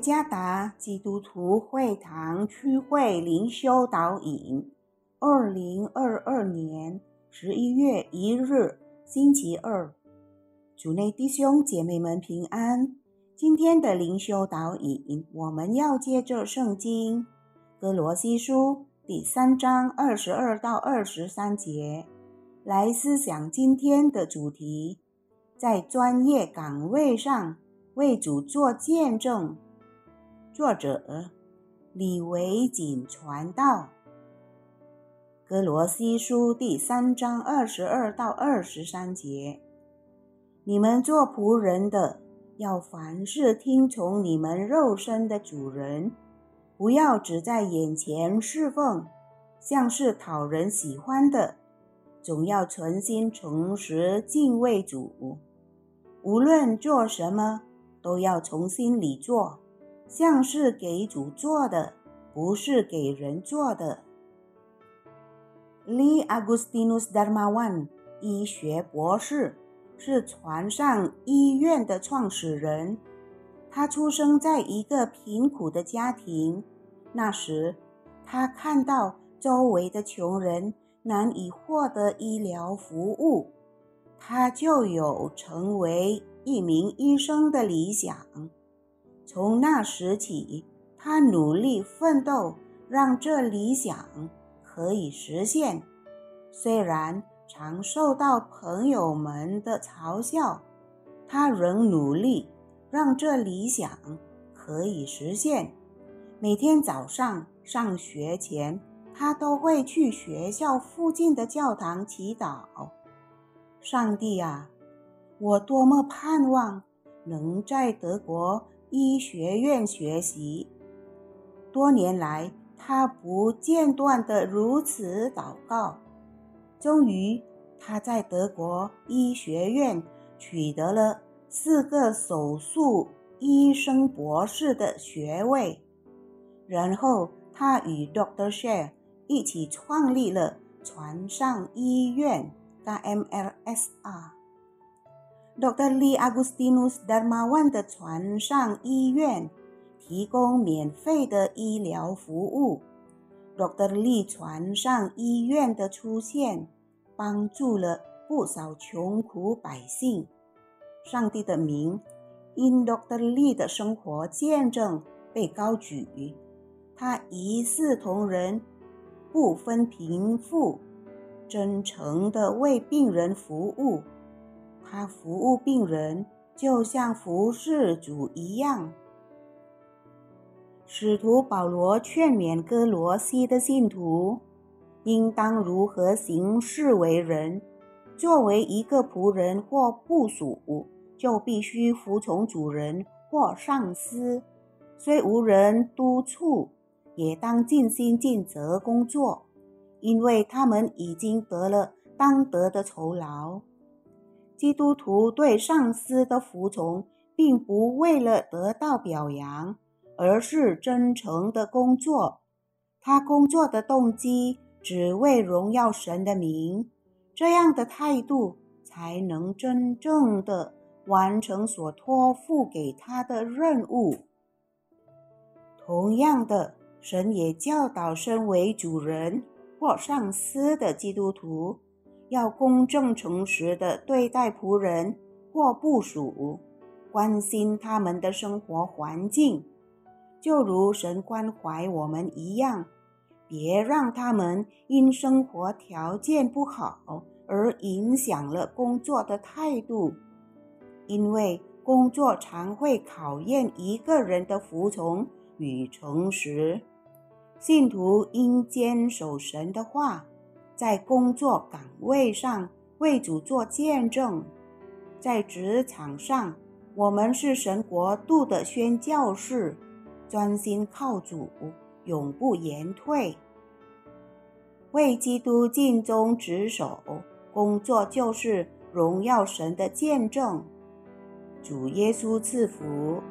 加达基督徒会堂区会灵修导引，二零二二年十一月一日，星期二，主内弟兄姐妹们平安。今天的灵修导引，我们要借着圣经哥罗西书第三章二十二到二十三节来思想今天的主题，在专业岗位上。为主做见证。作者李维锦传道。哥罗西书第三章二十二到二十三节：你们做仆人的，要凡事听从你们肉身的主人，不要只在眼前侍奉，像是讨人喜欢的，总要存心诚实敬畏主。无论做什么。都要从心里做，像是给主做的，不是给人做的。Lee Agustinus Darmawan，医学博士，是船上医院的创始人。他出生在一个贫苦的家庭，那时他看到周围的穷人难以获得医疗服务，他就有成为。一名医生的理想，从那时起，他努力奋斗，让这理想可以实现。虽然常受到朋友们的嘲笑，他仍努力让这理想可以实现。每天早上上学前，他都会去学校附近的教堂祈祷：“上帝啊！”我多么盼望能在德国医学院学习！多年来，他不间断地如此祷告。终于，他在德国医学院取得了四个手术医生博士的学位。然后，他与 Doctor Share 一起创立了船上医院 （MLSR）。Dr. Lee Agustinus Darmawan 的船上医院提供免费的医疗服务。Dr. Lee 船上医院的出现，帮助了不少穷苦百姓。上帝的名因 Dr. Lee 的生活见证被高举。他一视同仁，不分贫富，真诚地为病人服务。他服务病人，就像服侍主一样。使徒保罗劝勉哥罗西的信徒，应当如何行事为人。作为一个仆人或部属，就必须服从主人或上司，虽无人督促，也当尽心尽责工作，因为他们已经得了当得的酬劳。基督徒对上司的服从，并不为了得到表扬，而是真诚的工作。他工作的动机只为荣耀神的名，这样的态度才能真正的完成所托付给他的任务。同样的，神也教导身为主人或上司的基督徒。要公正诚实地对待仆人或部属，关心他们的生活环境，就如神关怀我们一样。别让他们因生活条件不好而影响了工作的态度，因为工作常会考验一个人的服从与诚实。信徒应坚守神的话。在工作岗位上为主做见证，在职场上，我们是神国度的宣教士，专心靠主，永不言退。为基督尽忠职守，工作就是荣耀神的见证。主耶稣赐福。